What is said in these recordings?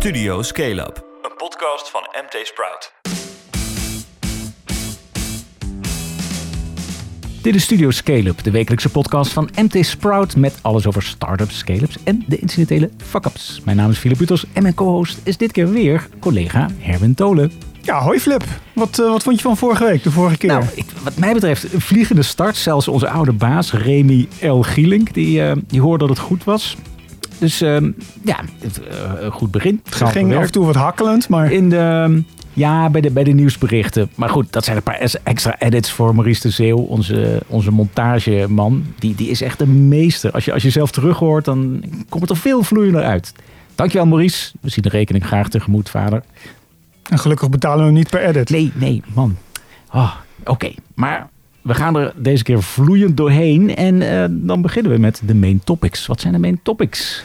Studio Scale Up, een podcast van MT Sprout. Dit is Studio Scale-up, de wekelijkse podcast van MT Sprout met alles over startups, scale-ups en de incidentele fuck-ups. Mijn naam is Philip Butos en mijn co-host is dit keer weer collega Herwin Tolen. Ja, hoi Flip. Wat, eh, wat vond je van vorige week, de vorige keer? Nou, ik, wat mij betreft een vliegende start. Zelfs onze oude baas Remy L. Gielink, die, eh, die hoorde dat het goed was. Dus ehm, ja, het, eh, goed begin. het ging af en toe wat hakkelend, maar... In de, ja, bij de, bij de nieuwsberichten. Maar goed, dat zijn een paar extra edits voor Maurice de Zeeuw, onze, onze montageman. Die, die is echt een meester. Als je, als je zelf terug hoort, dan komt het er veel vloeiender uit. Dankjewel Maurice. We zien de rekening graag tegemoet, vader. En gelukkig betalen we niet per edit. Nee, nee, man. Ah, Oké, maar we gaan er deze keer vloeiend doorheen. En eh, dan beginnen we met de main topics. Wat zijn de main topics?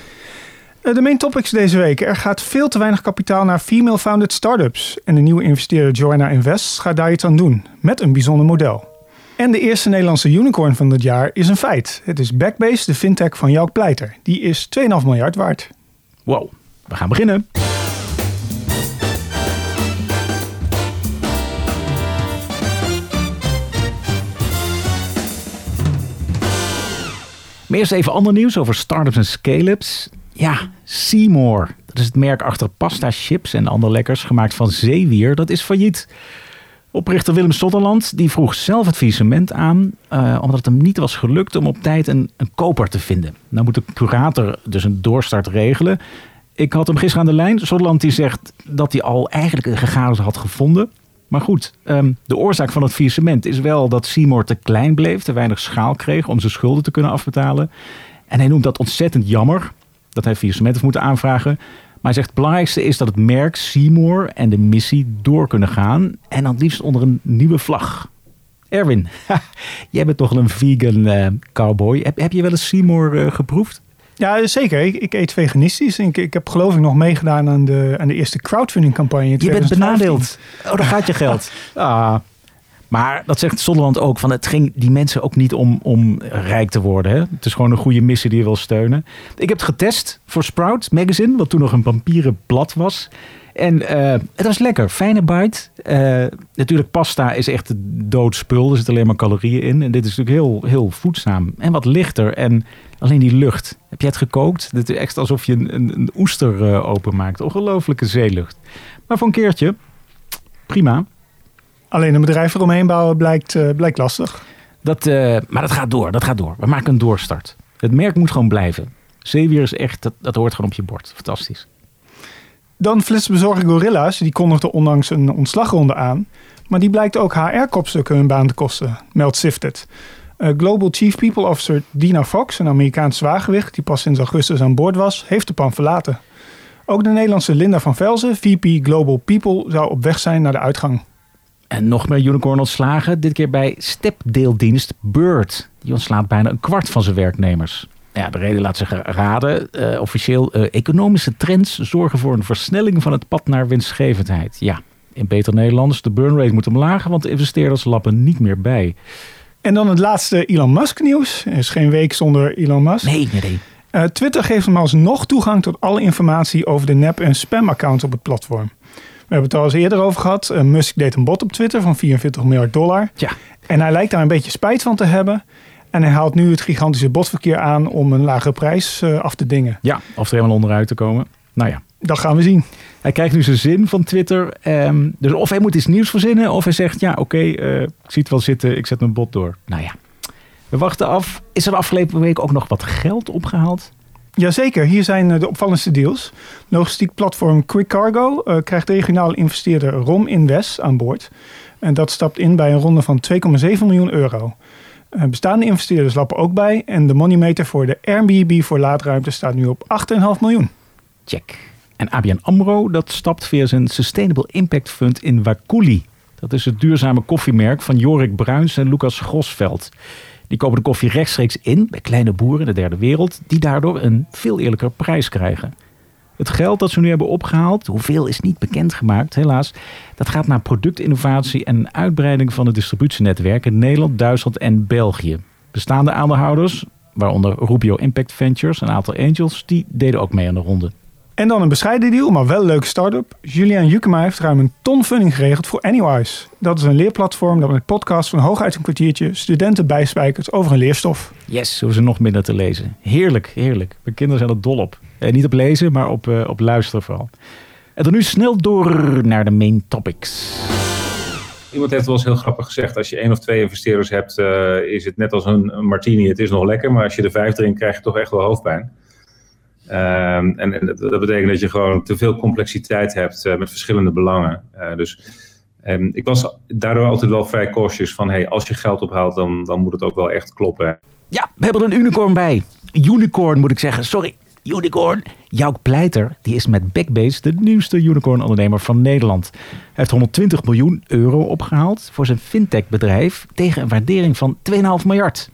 Eh, de main topics deze week. Er gaat veel te weinig kapitaal naar female-founded startups. En de nieuwe investeerder Joanna Invest gaat daar iets aan doen. Met een bijzonder model. En de eerste Nederlandse unicorn van dit jaar is een feit. Het is Backbase, de fintech van Jouk Pleiter. Die is 2,5 miljard waard. Wow, we gaan beginnen. Maar eerst even ander nieuws over startups en scale-ups. Ja, Seymour. Dat is het merk achter pasta, chips en andere lekkers gemaakt van zeewier. Dat is failliet. Oprichter Willem Sotterland die vroeg zelf het aan, eh, omdat het hem niet was gelukt om op tijd een, een koper te vinden. Nou moet de curator dus een doorstart regelen. Ik had hem gisteren aan de lijn. Sotterland die zegt dat hij al eigenlijk een gegaderd had gevonden. Maar goed, ehm, de oorzaak van het faillissement is wel dat Seymour te klein bleef, te weinig schaal kreeg om zijn schulden te kunnen afbetalen. En hij noemt dat ontzettend jammer dat hij faillissement heeft moeten aanvragen. Maar hij zegt het belangrijkste is dat het merk Seymour en de missie door kunnen gaan. En dan liefst onder een nieuwe vlag. Erwin, jij bent toch een vegan eh, cowboy. Heb, heb je wel eens Seymour eh, geproefd? Ja, zeker. Ik, ik eet veganistisch. En ik, ik heb geloof ik nog meegedaan aan de, aan de eerste crowdfunding campagne. Je bent 2015. benadeeld. Oh, daar gaat je geld. Ah. Maar dat zegt Zonderland ook. Van het ging die mensen ook niet om, om rijk te worden. Hè? Het is gewoon een goede missie die je wil steunen. Ik heb het getest voor Sprout Magazine. Wat toen nog een papieren blad was. En eh, het was lekker. Fijne bite. Eh, natuurlijk pasta is echt doodspul. Er zitten alleen maar calorieën in. En dit is natuurlijk heel, heel voedzaam. En wat lichter. En alleen die lucht. Heb jij het gekookt? Het is echt alsof je een, een, een oester eh, openmaakt. Ongelooflijke zeelucht. Maar voor een keertje, prima. Alleen een bedrijf eromheen bouwen blijkt, blijkt lastig. Dat, maar dat gaat door, dat gaat door. We maken een doorstart. Het merk moet gewoon blijven. Zeewier is echt, dat, dat hoort gewoon op je bord. Fantastisch. Dan flitsbezorger Gorilla's, die kondigde onlangs een ontslagronde aan. Maar die blijkt ook HR-kopstukken hun baan te kosten, meldt Sifted. Eh, Global Chief People Officer Dina Fox, een Amerikaans zwaargewicht die pas sinds augustus aan boord was, heeft de pan verlaten. Ook de Nederlandse Linda van Velzen, VP Global People, zou op weg zijn naar de uitgang. En nog meer unicorn ontslagen. Dit keer bij stepdeeldienst Bird. Die ontslaat bijna een kwart van zijn werknemers. Ja, de reden laat zich raden. Eh, officieel, eh, economische trends zorgen voor een versnelling van het pad naar winstgevendheid. Ja, in beter Nederlands, de burn rate moet omlaag, want de investeerders lappen niet meer bij. En dan het laatste Elon Musk nieuws. Er is geen week zonder Elon Musk. Nee, nee, nee. Eh, Twitter geeft hem alsnog toegang tot alle informatie over de nep- en spam-accounts op het platform. We hebben het al eens eerder over gehad. Eh, Musk deed een bot op Twitter van 44 miljard dollar. Tja, En hij lijkt daar een beetje spijt van te hebben. En hij haalt nu het gigantische botverkeer aan om een lage prijs eh, af te dingen. ja, of er helemaal onderuit te komen. Nou ja, Dat gaan we zien. Hij krijgt nu zijn zin van Twitter. Ehm, dus of hij moet iets nieuws verzinnen, of hij zegt: Ja, oké, eh, ik zie het wel zitten, ik zet mijn bot door. Nou ja, we wachten af. Is er de afgelopen week ook nog wat geld opgehaald? Jazeker, hier zijn eh, de opvallendste deals. Logistiek platform Quick Cargo krijgt regionale investeerder Rom Invest aan boord. En dat stapt in bij een ronde van 2,7 miljoen euro. Eh, bestaande investeerders lappen ook bij. En de moneymeter voor de Airbnb voor laadruimte staat nu op 8,5 miljoen. Check. En ABN AMRO, dat stapt via zijn Sustainable Impact Fund in Wakuli. Dat is het duurzame koffiemerk van Jorik Bruins en Lucas Grosveld. Die kopen de koffie rechtstreeks in bij kleine boeren in de derde wereld, die daardoor een veel eerlijker prijs krijgen. Het geld dat ze nu hebben opgehaald, hoeveel is niet bekendgemaakt, helaas. Dat gaat naar productinnovatie en uitbreiding van het distributienetwerk in Nederland, Duitsland en België. Bestaande aandeelhouders, waaronder Rubio Impact Ventures en een aantal angels, die deden ook mee aan de ronde. En dan een bescheiden deal, maar wel een leuke start-up. Julian Jukema heeft ruim een ton funding geregeld voor Anywise. Dat is een leerplatform dat met podcasts van hooguit een kwartiertje studenten bijspijkert over een leerstof. Yes, zo is er nog minder te lezen. Heerlijk, heerlijk. Mijn kinderen zijn er dol op. Eh, niet op lezen, maar op, eh, op luisteren vooral. En dan nu snel door naar de main topics. Iemand heeft wel eens heel grappig gezegd: als je één of twee investeerders hebt, eh, is het net als een, een martini. Het is nog lekker, maar als je er vijf drinkt, krijg je toch echt wel hoofdpijn. Ehm, en, dat betekent dat je gewoon te veel complexiteit hebt eh, met verschillende belangen. Eh, dus ehm, ik was daardoor altijd wel vrij cautious van: hey, als je geld ophaalt, dan, dan moet het ook wel echt kloppen. Ja, we hebben er een unicorn bij. Unicorn moet ik zeggen. Sorry, unicorn. Jouk Pleiter die is met Backbase de nieuwste unicorn-ondernemer van Nederland. Hij heeft 120 miljoen euro opgehaald voor zijn fintech-bedrijf tegen een waardering van 2,5 miljard.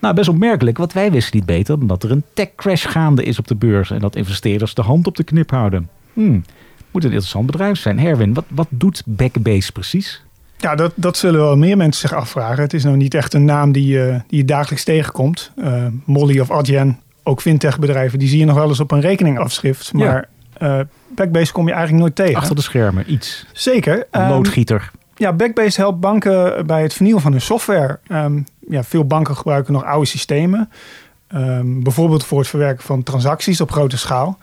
Nou best opmerkelijk, want wij wisten niet beter dan dat er een tech-crash gaande is op de beurs en dat investeerders de hand op de knip houden. Hmm, moet een interessant bedrijf zijn. Herwin, wat, wat doet Backbase precies? Ja, dat, dat zullen wel meer mensen zich afvragen. Het is nou niet echt een naam die, uh, die je dagelijks tegenkomt. Uh, Molly of Adyen, ook fintechbedrijven, die zie je nog wel eens op een rekeningafschrift. Maar ja. uh, Backbase kom je eigenlijk nooit tegen. Achter de schermen, iets. Zeker. Een loodgieter. Um, ja, Backbase helpt banken bij het vernieuwen van hun software. Um, ja, veel banken gebruiken nog oude systemen. Um, bijvoorbeeld voor het verwerken van transacties op grote schaal.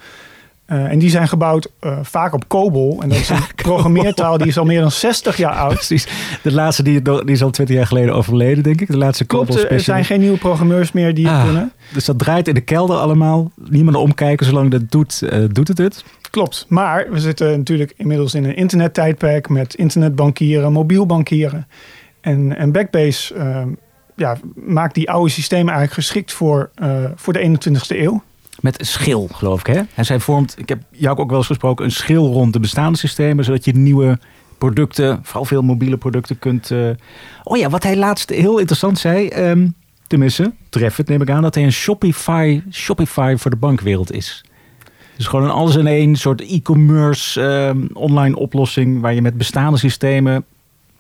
Uh, en die zijn gebouwd uh, vaak op COBOL. En dat is een ja, programmeertaal die is al meer dan 60 jaar oud. Precies. De laatste die, die is al 20 jaar geleden overleden, denk ik. De laatste COBOL Klopt, er zijn geen nieuwe programmeurs meer die het ah, kunnen. Dus dat draait in de kelder allemaal. Niemand omkijken, zolang dat doet, uh, doet het het. Klopt, maar we zitten natuurlijk inmiddels in een internettijdperk met internetbankieren, mobiel bankieren. En, en Backbase ja, maakt die oude systemen eigenlijk geschikt voor, voor de 21ste eeuw met een schil, geloof ik. Hè? En zij vormt, ik heb jou ook wel eens gesproken, een schil rond de bestaande systemen, zodat je nieuwe producten, vooral veel mobiele producten, kunt. Uh... Oh ja, wat hij laatst heel interessant zei, um, tenminste, tref het neem ik aan, dat hij een Shopify, Shopify voor de bankwereld is. Dus gewoon een alles in één soort e-commerce um, online oplossing waar je met bestaande systemen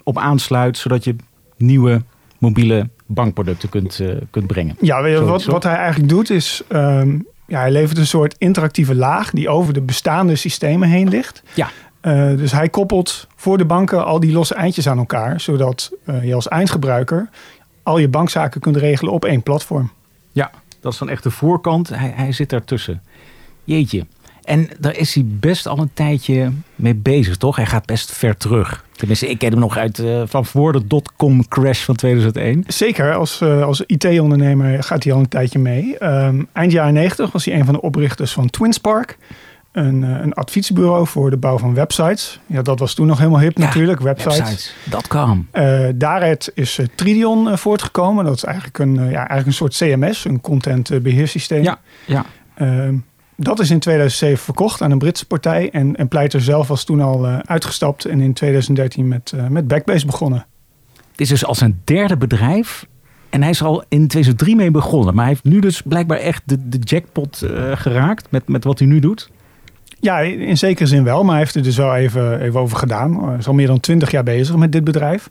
op aansluit, zodat je nieuwe mobiele bankproducten kunt, uh, kunt brengen. Ja, wat, wat hij eigenlijk doet is. Um, ja, hij levert een soort interactieve laag die over de bestaande systemen heen ligt. Ja. Uh, dus hij koppelt voor de banken al die losse eindjes aan elkaar, zodat uh, je als eindgebruiker al je bankzaken kunt regelen op één platform. Ja, dat is dan echt de voorkant. Hij, hij zit daartussen. Jeetje. En daar is hij best al een tijdje mee bezig, toch? Hij gaat best ver terug. Tenminste, ik ken hem nog uit uh, van voor de dotcom crash van 2001. Zeker, als, uh, als IT-ondernemer gaat hij al een tijdje mee. Um, eind jaren 90 was hij een van de oprichters van Twinspark. Een, uh, een adviesbureau voor de bouw van websites. Ja, dat was toen nog helemaal hip ja, natuurlijk, websites. websites.com. daaruit is Tridion voortgekomen. Dat is eigenlijk een, ja, eigenlijk een soort CMS, een contentbeheersysteem. Ja, ja. Dat is in 2007 verkocht aan een Britse partij. En, en Pleiter zelf was toen al uh, uitgestapt en in 2013 met, uh, met Backbase begonnen. Het is dus als een derde bedrijf. En hij is al in 2003 mee begonnen. Maar hij heeft nu dus blijkbaar echt de, de jackpot uh, geraakt met, met wat hij nu doet. Ja, in zekere zin wel. Maar hij heeft er dus wel even, even over gedaan. Hij is al meer dan 20 jaar bezig met dit bedrijf.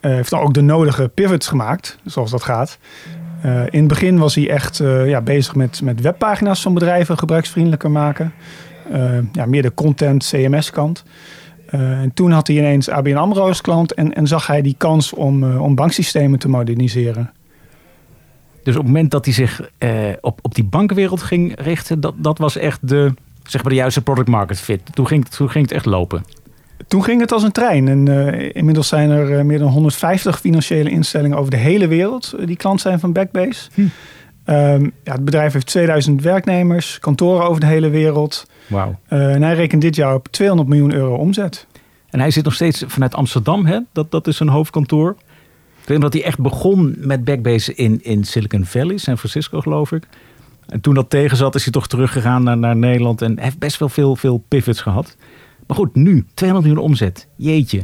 Hij heeft dan ook de nodige pivots gemaakt, zoals dat gaat. Uh, in het begin was hij echt uh, ja, bezig met, met webpagina's van bedrijven gebruiksvriendelijker maken. Uh, ja, meer de content, CMS-kant. en toen had hij ineens ABN AMRO als klant en, en zag hij die kans om, om banksystemen te moderniseren. Dus op het moment dat hij zich op, op die bankenwereld ging richten, dat, dat was echt de, zeg maar de juiste product market fit. Toen ging, toen ging het echt lopen. Toen ging het als een trein. En uh, inmiddels zijn er uh, meer dan 150 financiële instellingen over de hele wereld uh, die klant zijn van Backbase. Hm. Um, ja, het bedrijf heeft 2000 werknemers, kantoren over de hele wereld. Wauw. en hij rekent dit jaar op 200 miljoen euro omzet. En hij zit nog steeds vanuit Amsterdam, hè? Dat, dat is zijn hoofdkantoor. Ik weet dat hij echt begon met Backbase in, in Silicon Valley, San Francisco geloof ik. En toen dat tegen zat, is hij toch teruggegaan naar, naar Nederland en heeft best wel veel, veel pivots gehad. Maar goed, nu 200 miljoen omzet. Jeetje.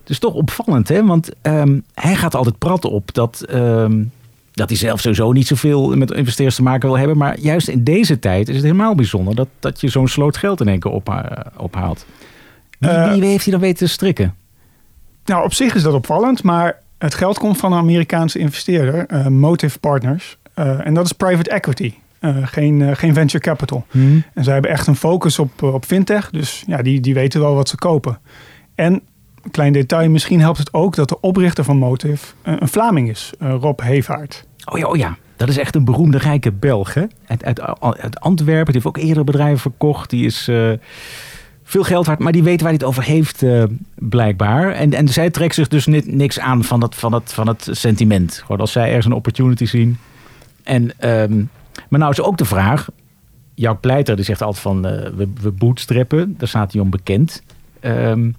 Het is toch opvallend, hè? Want um, hij gaat altijd praten op dat, um, dat hij zelf sowieso niet zoveel met investeerders te maken wil hebben. Maar juist in deze tijd is het helemaal bijzonder dat, dat je zo'n sloot geld in één keer op, uh, ophaalt. Wie, uh, wie heeft hij dan weten te strikken? Nou, op zich is dat opvallend, maar het geld komt van een Amerikaanse investeerder, uh, Motive Partners. en dat is private equity. Eh, geen, eh, geen venture capital. En zij hebben echt een focus op, eh, op fintech. Dus ja, die, die weten wel wat ze kopen. En klein detail, misschien helpt het ook dat de oprichter van Motive een Vlaming is, Rob Hevaart. Oh ja, oh ja, dat is echt een beroemde rijke Belg. Hè? Uit, uit, uit Antwerpen, die heeft ook eerder bedrijven verkocht. Die is veel geld waard, maar die weet waar hij het over heeft blijkbaar. En, en zij trekt zich dus ni- niks aan van het, van, het, van het sentiment. Gewoon als zij ergens een opportunity zien. En, ehm, maar nou is ook de vraag... Jouw Pleiter die zegt altijd van eh, we, we bootstrappen. Daar staat hij om bekend. Ehm,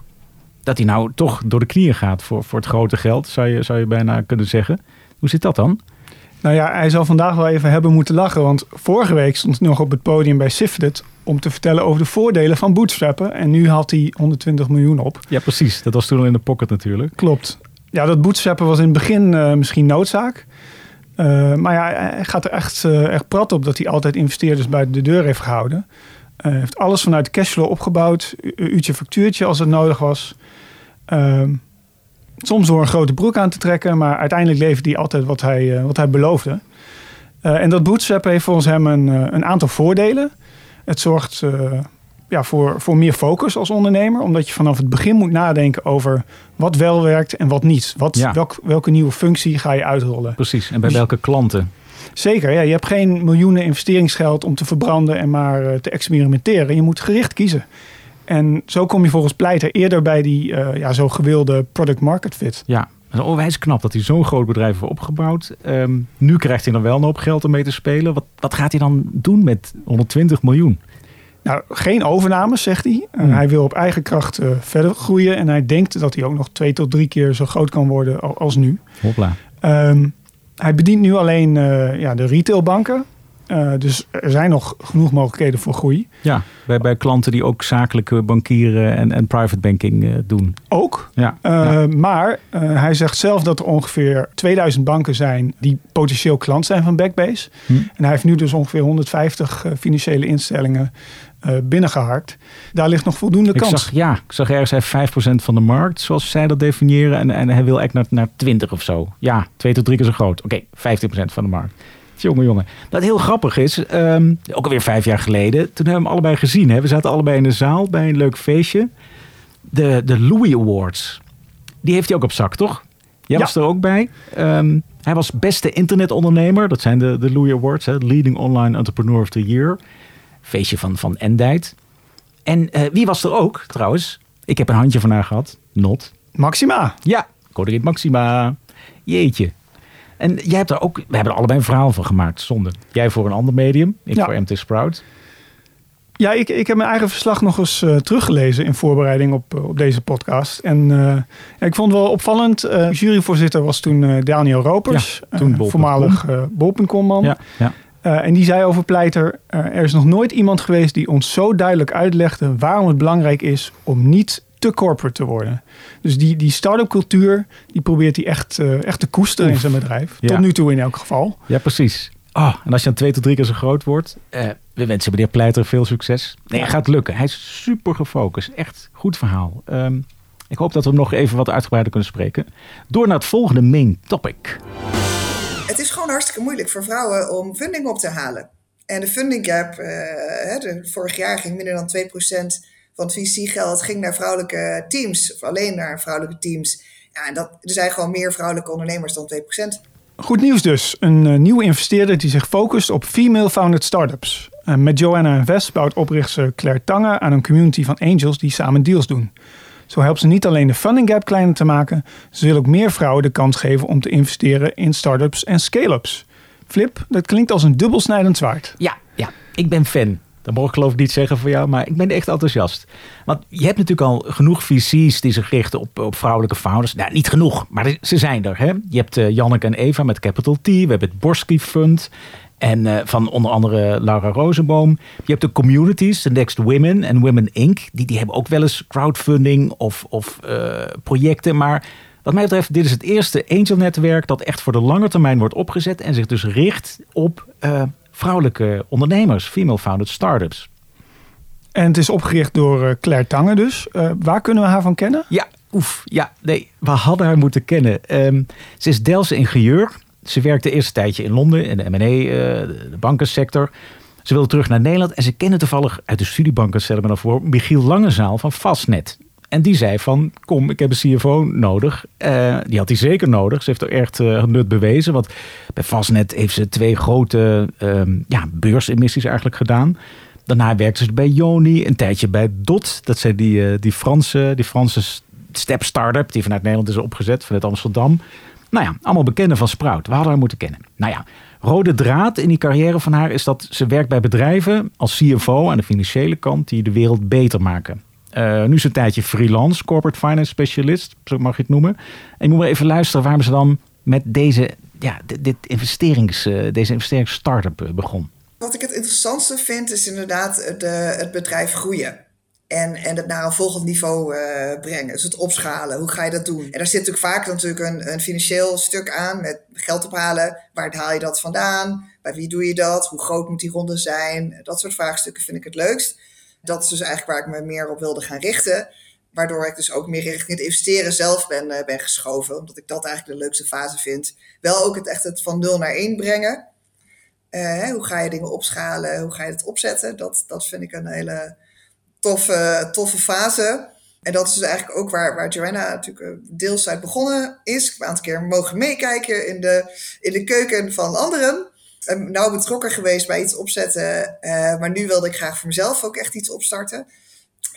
dat hij nou toch door de knieën gaat voor, voor het grote geld, zou je, zou je bijna kunnen zeggen. Hoe zit dat dan? Nou ja, hij zal vandaag wel even hebben moeten lachen. Want vorige week stond hij nog op het podium bij Sifted om te vertellen over de voordelen van bootstrappen. En nu haalt hij 120 miljoen op. Ja, precies. Dat was toen al in de pocket natuurlijk. Klopt. Ja, dat bootstrappen was in het begin eh, misschien noodzaak. Eh, maar ja, hij gaat er echt, eh, echt prat op dat hij altijd investeerders buiten de deur heeft gehouden. Hij heeft alles vanuit cashflow opgebouwd. U- uurtje factuurtje als het nodig was. Ehm, soms door een grote broek aan te trekken, maar uiteindelijk levert hij altijd wat hij, eh, wat hij beloofde. Eh, en dat bootstrappen heeft volgens hem een, eh, een aantal voordelen. Het zorgt eh, ja, voor, voor meer focus als ondernemer, omdat je vanaf het begin moet nadenken over wat wel werkt en wat niet. Wat, Ja. welk, welke nieuwe functie ga je uitrollen? Precies. En bij Dus- welke klanten? Zeker, ja, je hebt geen miljoenen investeringsgeld om te verbranden en maar eh, te experimenteren. Je moet gericht kiezen. En zo kom je volgens Pleiter eerder bij die eh, ja, zo gewilde product market fit. Ja, dat is onwijs knap dat hij zo'n groot bedrijf heeft opgebouwd. Ehm, nu krijgt hij dan wel een hoop geld om mee te spelen. Wat, wat gaat hij dan doen met 120 miljoen? Nou, geen overnames, zegt hij. Eh, Hmm. Hij wil op eigen kracht eh, verder groeien. En hij denkt dat hij ook nog twee tot drie keer zo groot kan worden al- als nu. Hopla. Ehm, hij bedient nu alleen eh, ja, de retailbanken. Dus er zijn nog genoeg mogelijkheden voor groei. Ja, bij, bij klanten die ook zakelijke bankieren en, en private banking doen. Ook. Ja, ja. Maar hij zegt zelf dat er ongeveer 2000 banken zijn die potentieel klant zijn van Backbase. Hm. En hij heeft nu dus ongeveer 150 eh, financiële instellingen eh, binnengeharkt. Daar ligt nog voldoende Ik kans. zag, ja, ik zag ergens hij heeft 5% van de markt, zoals zij dat definiëren. En, en hij wil echt naar, naar 20 of zo. Ja, twee tot drie keer zo groot. Oké, 15% van de markt. Jongen, jongen. Wat heel grappig is, ehm, ook alweer vijf jaar geleden, toen hebben we hem allebei gezien. Hè? We zaten allebei in de zaal bij een leuk feestje. De, de Louis Awards. Die heeft hij ook op zak, toch? Jij Ja. was er ook bij. Ehm, hij was beste internetondernemer. Dat zijn de, de Louis Awards. Hè? Leading Online Entrepreneur of the Year. Feestje van, van Endite. En eh, wie was er ook, trouwens? Ik heb een handje van haar gehad. Not. Maxima. Ja, Corderit Maxima. Jeetje. En jij hebt er ook... We hebben er allebei een verhaal van gemaakt, zonde. Jij voor een ander medium. Ik Ja. voor MT Sprout. Ja, ik, ik heb mijn eigen verslag nog eens eh, teruggelezen in voorbereiding op, eh, op deze podcast. En ik vond het wel opvallend. juryvoorzitter was toen Daniel Ropers. Ja, toen voormalig bol.com man. Ja, ja. Eh, en die zei over Pleiter, eh, er is nog nooit iemand geweest die ons zo duidelijk uitlegde waarom het belangrijk is om niet te corporate te worden. Dus die, die start-up cultuur, die probeert hij echt, eh, echt te koesteren in zijn bedrijf. Ja. Tot nu toe in elk geval. ja, precies. Oh, en als je dan twee tot drie keer zo groot wordt. we wensen meneer Pleiter veel succes. Nee, gaat lukken. Hij is super gefocust. Echt goed verhaal. Ehm, ik hoop dat we hem nog even wat uitgebreider kunnen spreken. Door naar het volgende main topic. Het is gewoon hartstikke moeilijk voor vrouwen om funding op te halen. En de funding gap, eh, de, vorig jaar ging minder dan 2% van het VC-geld ging naar vrouwelijke teams, of alleen naar vrouwelijke teams. Ja, en dat, er zijn gewoon meer vrouwelijke ondernemers dan 2%. Goed nieuws dus. Een eh, nieuwe investeerder die zich focust op female-founded startups. Uh, met Joanna Invest bouwt oprichter Claire Tange aan een community van angels die samen deals doen. Zo helpt ze niet alleen de funding gap kleiner te maken, ze wil ook meer vrouwen de kans geven om te investeren in startups en scale-ups. Flip, dat klinkt als een dubbelsnijdend zwaard. Ja, ja, ik ben fan. Dat mag ik geloof ik niet zeggen voor jou, maar ik ben echt enthousiast. Want je hebt natuurlijk al genoeg VC's die zich richten op, op vrouwelijke founders. Nou, niet genoeg, maar ze zijn er. Hè? Je hebt eh, Janneke en Eva met Capital T. We hebben het Borsky Fund. En eh, van onder andere Laura Rozenboom. Je hebt de communities, de Next Women en Women Inc. Die, die hebben ook wel eens crowdfunding of, of eh, projecten. Maar wat mij betreft, dit is het eerste angel-netwerk dat echt voor de lange termijn wordt opgezet. En zich dus richt op eh, vrouwelijke ondernemers, female-founded startups. En het is opgericht door Claire Tange dus. Waar kunnen we haar van kennen? Ja, oef. Ja, nee, we hadden haar moeten kennen. Ehm, ze is Delftse ingenieur. Ze werkte eerst een tijdje in Londen in de M&A, uh, de bankensector. Ze wilde terug naar Nederland en ze kende toevallig uit de studiebanken, me dan voor, Michiel Langezaal van Fastnet. En die zei van, kom, ik heb een CFO nodig. Uh, die had hij zeker nodig. Ze heeft er echt uh, nut bewezen. Want bij Fastnet heeft ze twee grote uh, ja, beursemissies eigenlijk gedaan. Daarna werkte ze bij Joni, een tijdje bij DOT. Dat zijn die, die Franse, die Franse step startup die vanuit Nederland is opgezet, vanuit Amsterdam. Nou ja, allemaal bekenden van Sprout. We hadden haar moeten kennen. Nou ja, rode draad in die carrière van haar is dat ze werkt bij bedrijven als CFO aan de financiële kant die de wereld beter maken. Uh, nu is een tijdje freelance, corporate finance specialist, zo mag je het noemen. En moet maar even luisteren waarom ze dan met deze, ja, dit investerings, uh, deze investeringsstart-up begon. Wat ik het interessantste vind is inderdaad de, het bedrijf groeien. En, en het naar een volgend niveau uh, brengen. Dus het opschalen. Hoe ga je dat doen? En daar zit natuurlijk vaak natuurlijk een, een financieel stuk aan. Met geld ophalen. Waar haal je dat vandaan? Bij wie doe je dat? Hoe groot moet die ronde zijn? Dat soort vraagstukken vind ik het leukst. Dat is dus eigenlijk waar ik me meer op wilde gaan richten. Waardoor ik dus ook meer richting het investeren zelf ben, uh, ben geschoven. Omdat ik dat eigenlijk de leukste fase vind. Wel ook het echt het van 0 naar 1 brengen. Uh, hoe ga je dingen opschalen? Hoe ga je het opzetten? Dat, dat vind ik een hele toffe, toffe fase. En dat is dus eigenlijk ook waar, waar Joanna natuurlijk deels uit begonnen is. Ik heb een aantal keer mogen meekijken in de, in de keuken van anderen. En nou betrokken geweest bij iets opzetten. Uh, maar nu wilde ik graag voor mezelf ook echt iets opstarten.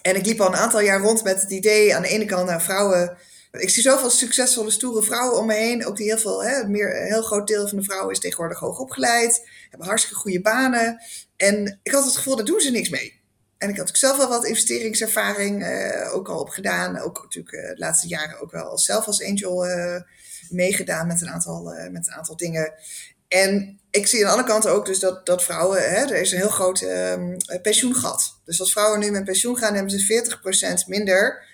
En ik liep al een aantal jaar rond met het idee aan de ene kant naar vrouwen. Ik zie zoveel succesvolle, stoere vrouwen om me heen. Ook die heel veel, hè, meer, een heel groot deel van de vrouwen is tegenwoordig hoog opgeleid. Hebben hartstikke goede banen. En ik had het gevoel, daar doen ze niks mee. En ik had ook zelf wel wat investeringservaring uh, ook al opgedaan. Ook natuurlijk uh, de laatste jaren ook wel zelf als angel uh, meegedaan met een, aantal, met een aantal dingen. En ik zie aan de andere kant ook dus dat, dat vrouwen, hè, er is een heel groot um, pensioengat. Dus als vrouwen nu met pensioen gaan, hebben ze 40% minder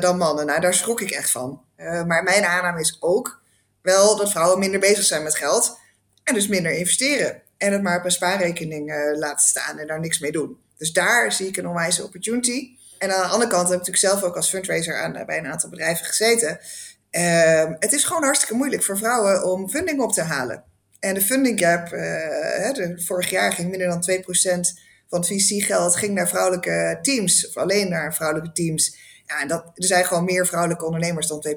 dan mannen. Nou, daar schrok ik echt van. maar mijn aanname is ook wel dat vrouwen minder bezig zijn met geld. En dus minder investeren. En het maar op een spaarrekening laten staan en daar niks mee doen. Dus daar zie ik een onwijze opportunity. En aan de andere kant heb ik natuurlijk zelf ook als fundraiser aan, bij een aantal bedrijven gezeten. Uh, het is gewoon hartstikke moeilijk voor vrouwen om funding op te halen. En de funding gap, de, vorig jaar ging minder dan 2% van het VC-geld ging naar vrouwelijke teams, of alleen naar vrouwelijke teams. Ja, en dat, er zijn gewoon meer vrouwelijke ondernemers dan 2%.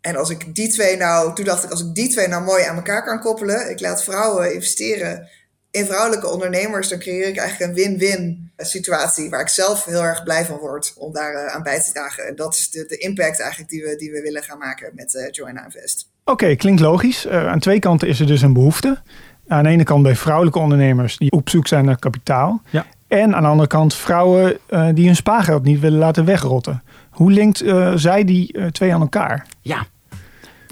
En als ik die twee nou, toen dacht ik, als ik die twee nou mooi aan elkaar kan koppelen, ik laat vrouwen investeren in vrouwelijke ondernemers, dan creëer ik eigenlijk een win-win situatie waar ik zelf heel erg blij van word om daar uh, aan bij te dragen. En dat is de, de, impact eigenlijk die we, die we willen gaan maken met uh, Joanna Invest. Oké, okay, klinkt logisch. Uh, aan twee kanten is er dus een behoefte. Aan de ene kant bij vrouwelijke ondernemers die op zoek zijn naar kapitaal. Ja. En aan de andere kant vrouwen die hun spaargeld niet willen laten wegrotten. Hoe linkt zij die twee aan elkaar? Ja,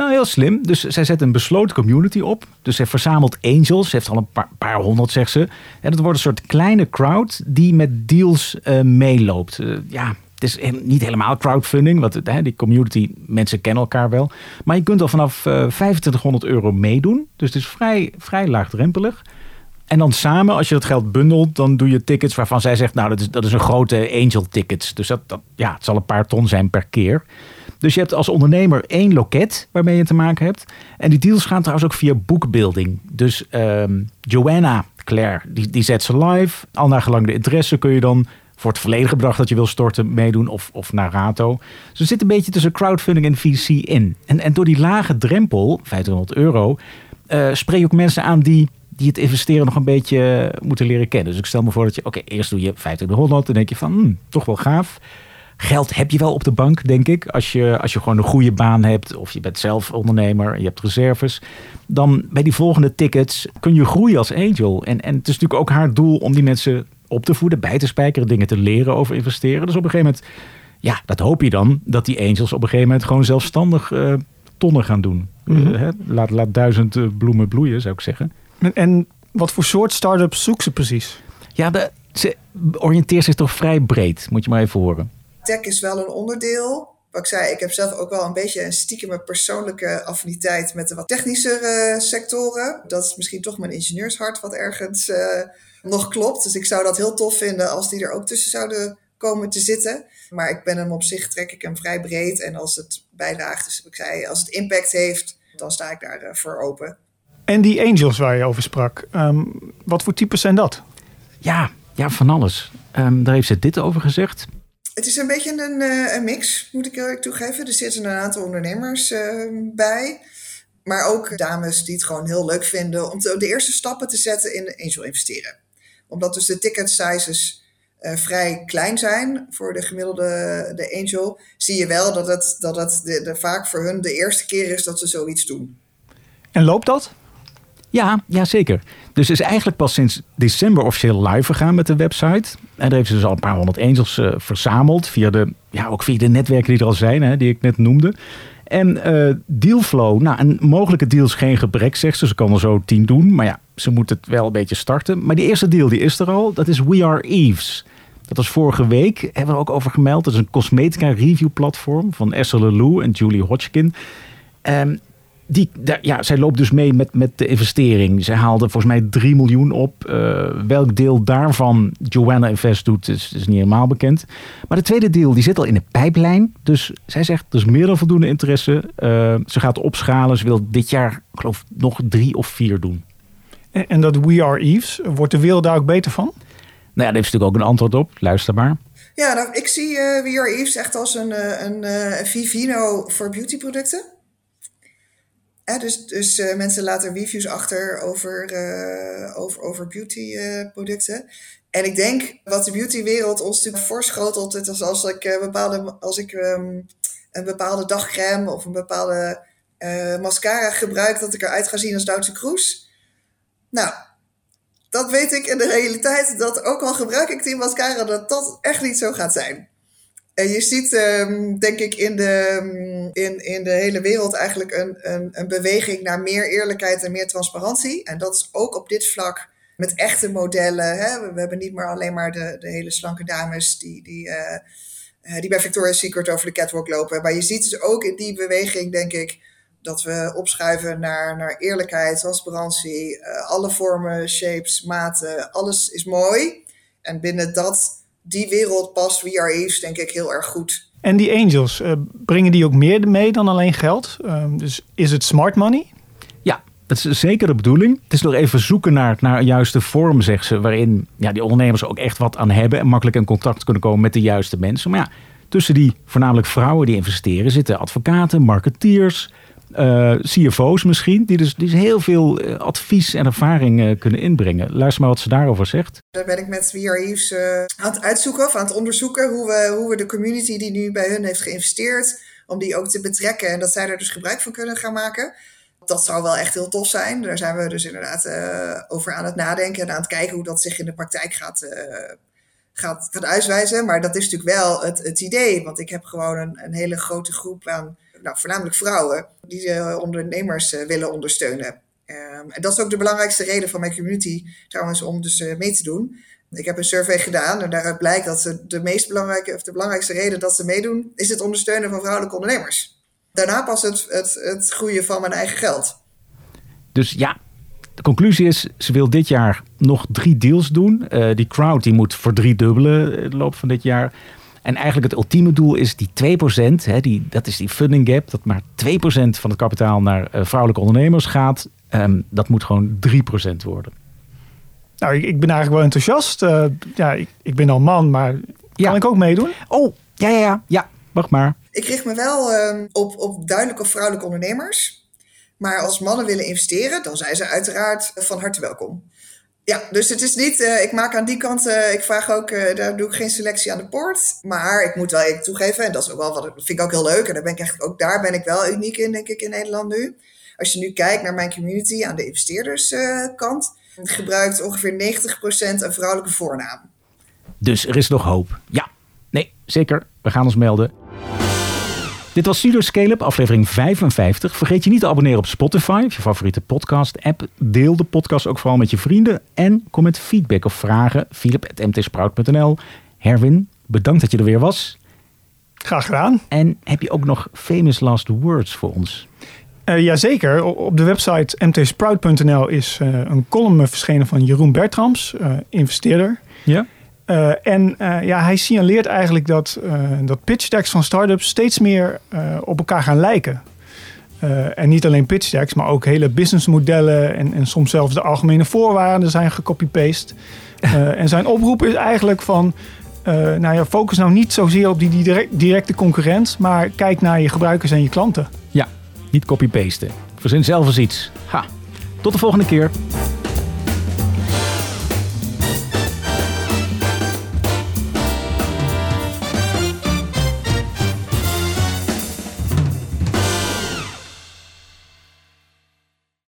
nou, heel slim. Dus zij zet een besloten community op. Dus zij verzamelt angels. Ze heeft al een paar, paar honderd, zegt ze. En dat wordt een soort kleine crowd die met deals uh, meeloopt. Uh, ja, het is niet helemaal crowdfunding, want die community, mensen kennen elkaar wel. Maar je kunt al vanaf uh, 2500 euro meedoen. Dus het is vrij, vrij laagdrempelig. En dan samen, als je dat geld bundelt, dan doe je tickets waarvan zij zegt, nou, dat is, dat is een grote angel tickets. Dus dat, dat, ja, het zal een paar ton zijn per keer. Dus je hebt als ondernemer één loket waarmee je te maken hebt. En die deals gaan trouwens ook via boekbuilding. Dus um, Joanna Claire, die, die zet ze live. Al naar gelang de interesse kun je dan voor het volledige bedrag dat je wil storten meedoen of, of naar Rato. Dus er zit een beetje tussen crowdfunding en VC in. En, en door die lage drempel, 1500 euro, uh, spreek je ook mensen aan die, die het investeren nog een beetje moeten leren kennen. Dus ik stel me voor dat je, oké, eerst doe je 2500, dan denk je van, hmm, toch wel gaaf. Geld heb je wel op de bank, denk ik. Als je, als je gewoon een goede baan hebt of je bent zelf ondernemer en je hebt reserves. Dan bij die volgende tickets kun je groeien als angel. En, en het is natuurlijk ook haar doel om die mensen op te voeden, bij te spijkeren, dingen te leren over investeren. Dus op een gegeven moment, ja, dat hoop je dan, dat die angels op een gegeven moment gewoon zelfstandig uh, tonnen gaan doen. Mm laat, laat duizend uh, bloemen bloeien, zou ik zeggen. En, en wat voor soort start-ups zoekt ze precies? Ja, de, ze oriënteert zich toch vrij breed, moet je maar even horen. Tech is wel een onderdeel. Wat ik zei, ik heb zelf ook wel een beetje een stiekeme persoonlijke affiniteit met de wat technischere sectoren. Dat is misschien toch mijn ingenieurshart wat ergens uh, nog klopt. Dus ik zou dat heel tof vinden als die er ook tussen zouden komen te zitten. Maar ik ben hem op zich, trek ik hem vrij breed. En als het bijdraagt, dus ik zei, als het impact heeft, dan sta ik daar voor open. En die angels waar je over sprak, ehm, wat voor types zijn dat? Ja, ja van alles. Um, daar heeft ze dit over gezegd. Het is een beetje een, een mix, moet ik eerlijk toegeven. Er zitten een aantal ondernemers bij. Maar ook dames die het gewoon heel leuk vinden om de eerste stappen te zetten in angel investeren. Omdat dus de ticket sizes uh, vrij klein zijn voor de gemiddelde de angel, zie je wel dat het, dat het de, vaak voor hun de eerste keer is dat ze zoiets doen. En loopt dat? Ja, ja, zeker. Dus is eigenlijk pas sinds december officieel live gegaan met de website. En daar heeft ze dus al een paar honderd angels uh, verzameld. Via de, ja, ook via de netwerken die er al zijn, hè, die ik net noemde. En uh, dealflow, nou, een mogelijke deal is geen gebrek, zegt ze. Ze kan er zo tien doen, maar ja, ze moet het wel een beetje starten. Maar die eerste deal, die is er al. Dat is We Are Eves. Dat was vorige week, hebben we ook over gemeld. Dat is een cosmetica review platform van Esther Lelou en Julie Hodgkin. Um, die, ja, zij loopt dus mee met, met de investering. Zij haalde volgens mij 3 miljoen op. Uh, welk deel daarvan Joanna Invest doet, is, is niet helemaal bekend. Maar de tweede deel die zit al in de pijplijn. Dus zij zegt, er is meer dan voldoende interesse. Uh, ze gaat opschalen. Ze wil dit jaar, geloof nog drie of vier doen. En, en dat We Are Eves, wordt de wereld daar ook beter van? Nou ja, daar heeft ze natuurlijk ook een antwoord op. Luister maar. Ja, nou, ik zie uh, We Are Eves echt als een, een, een Vivino voor beautyproducten dus dus uh, mensen laten reviews achter over, uh, over, over beautyproducten. Uh, en ik denk wat de beautywereld ons natuurlijk voorschotelt, het is als ik, bepaalde, als ik um, een bepaalde dagcrème of een bepaalde mascara gebruik, dat ik eruit ga zien als Duitse Kroes. Nou, dat weet ik in de realiteit, dat ook al gebruik ik die mascara, dat dat echt niet zo gaat zijn. En je ziet, um, denk ik, in de, in, in de hele wereld eigenlijk een, een, een beweging naar meer eerlijkheid en meer transparantie. En dat is ook op dit vlak met echte modellen. Hè? We, hebben niet meer alleen maar de, de hele slanke dames die, die, uh, die bij Victoria's Secret over de catwalk lopen. Maar je ziet dus ook in die beweging, denk ik, dat we opschuiven naar, naar eerlijkheid, transparantie, uh, alle vormen, shapes, maten, alles is mooi. En binnen dat die wereld past We Are Eves denk ik heel erg goed. En die angels, uh, brengen die ook meer mee dan alleen geld? Uh, dus is het smart money? Ja, dat is zeker de bedoeling. Het is nog even zoeken naar, naar een juiste vorm, zegt ze, waarin ja, die ondernemers ook echt wat aan hebben en makkelijk in contact kunnen komen met de juiste mensen. Maar ja, tussen die voornamelijk vrouwen die investeren zitten advocaten, marketeers, uh, CFO's misschien, die dus, die dus heel veel uh, advies en ervaring uh, kunnen inbrengen. Luister maar wat ze daarover zegt. Daar ben ik met VR Eves aan het uitzoeken of aan het onderzoeken hoe we, hoe we de community die nu bij hun heeft geïnvesteerd, om die ook te betrekken en dat zij er dus gebruik van kunnen gaan maken. Dat zou wel echt heel tof zijn. Daar zijn we dus inderdaad over aan het nadenken en aan het kijken hoe dat zich in de praktijk gaat, gaat, gaat uitwijzen. Maar dat is natuurlijk wel het, het idee, want ik heb gewoon een, een hele grote groep aan nou, voornamelijk vrouwen, die uh, ondernemers uh, willen ondersteunen. Um, en dat is ook de belangrijkste reden van mijn community trouwens om dus uh, mee te doen. Ik heb een survey gedaan en daaruit blijkt dat de meest belangrijke, of de belangrijkste reden dat ze meedoen, is het ondersteunen van vrouwelijke ondernemers. Daarna pas het, het, het groeien van mijn eigen geld. Dus ja, de conclusie is, ze wil dit jaar nog drie deals doen. Die crowd die moet verdriedubbelen in de loop van dit jaar. En eigenlijk het ultieme doel is die 2%, hè, die, dat is die funding gap, dat maar 2% van het kapitaal naar uh, vrouwelijke ondernemers gaat. Um, dat moet gewoon 3% worden. Nou, ik, ik, ben eigenlijk wel enthousiast. Uh, ja, ik, ik, ben al man, maar ja. kan ik ook meedoen? Oh, ja, ja, ja. ja wacht maar. Ik richt me wel uh, op, op duidelijke vrouwelijke ondernemers. Maar als mannen willen investeren, dan zijn ze uiteraard van harte welkom. Ja, dus het is niet, uh, ik maak aan die kant, uh, ik vraag ook, uh, daar doe ik geen selectie aan de poort. Maar ik moet wel even toegeven, en dat is ook wel wat, dat vind ik ook heel leuk. En daar ben ik echt, ook daar ben ik wel uniek in, denk ik, in Nederland nu. Als je nu kijkt naar mijn community aan de investeerderskant, gebruikt ongeveer 90% een vrouwelijke voornaam. Dus er is nog hoop. Ja, nee, zeker. We gaan ons melden. Dit was Studio Scale-up, aflevering 55. Vergeet je niet te abonneren op Spotify, je favoriete podcast-app. Deel de podcast ook vooral met je vrienden. En kom met feedback of vragen. philip.mtsprout.nl Herwin, bedankt dat je er weer was. Graag gedaan. En heb je ook nog famous last words voor ons? Uh, jazeker. Op de website mtsprout.nl is uh, een column verschenen van Jeroen Bertrams, uh, investeerder. Ja. Uh, en uh, ja, hij signaleert eigenlijk dat, uh, dat pitch decks van startups steeds meer op elkaar gaan lijken. En niet alleen pitch decks, maar ook hele businessmodellen en, en soms zelfs de algemene voorwaarden zijn gecopy-paste. En zijn oproep is eigenlijk van, nou ja, focus nou niet zozeer op die, die direct, directe concurrent, maar kijk naar je gebruikers en je klanten. Ja, niet copy-pasten. Verzin zelf eens iets. Ha. Tot de volgende keer.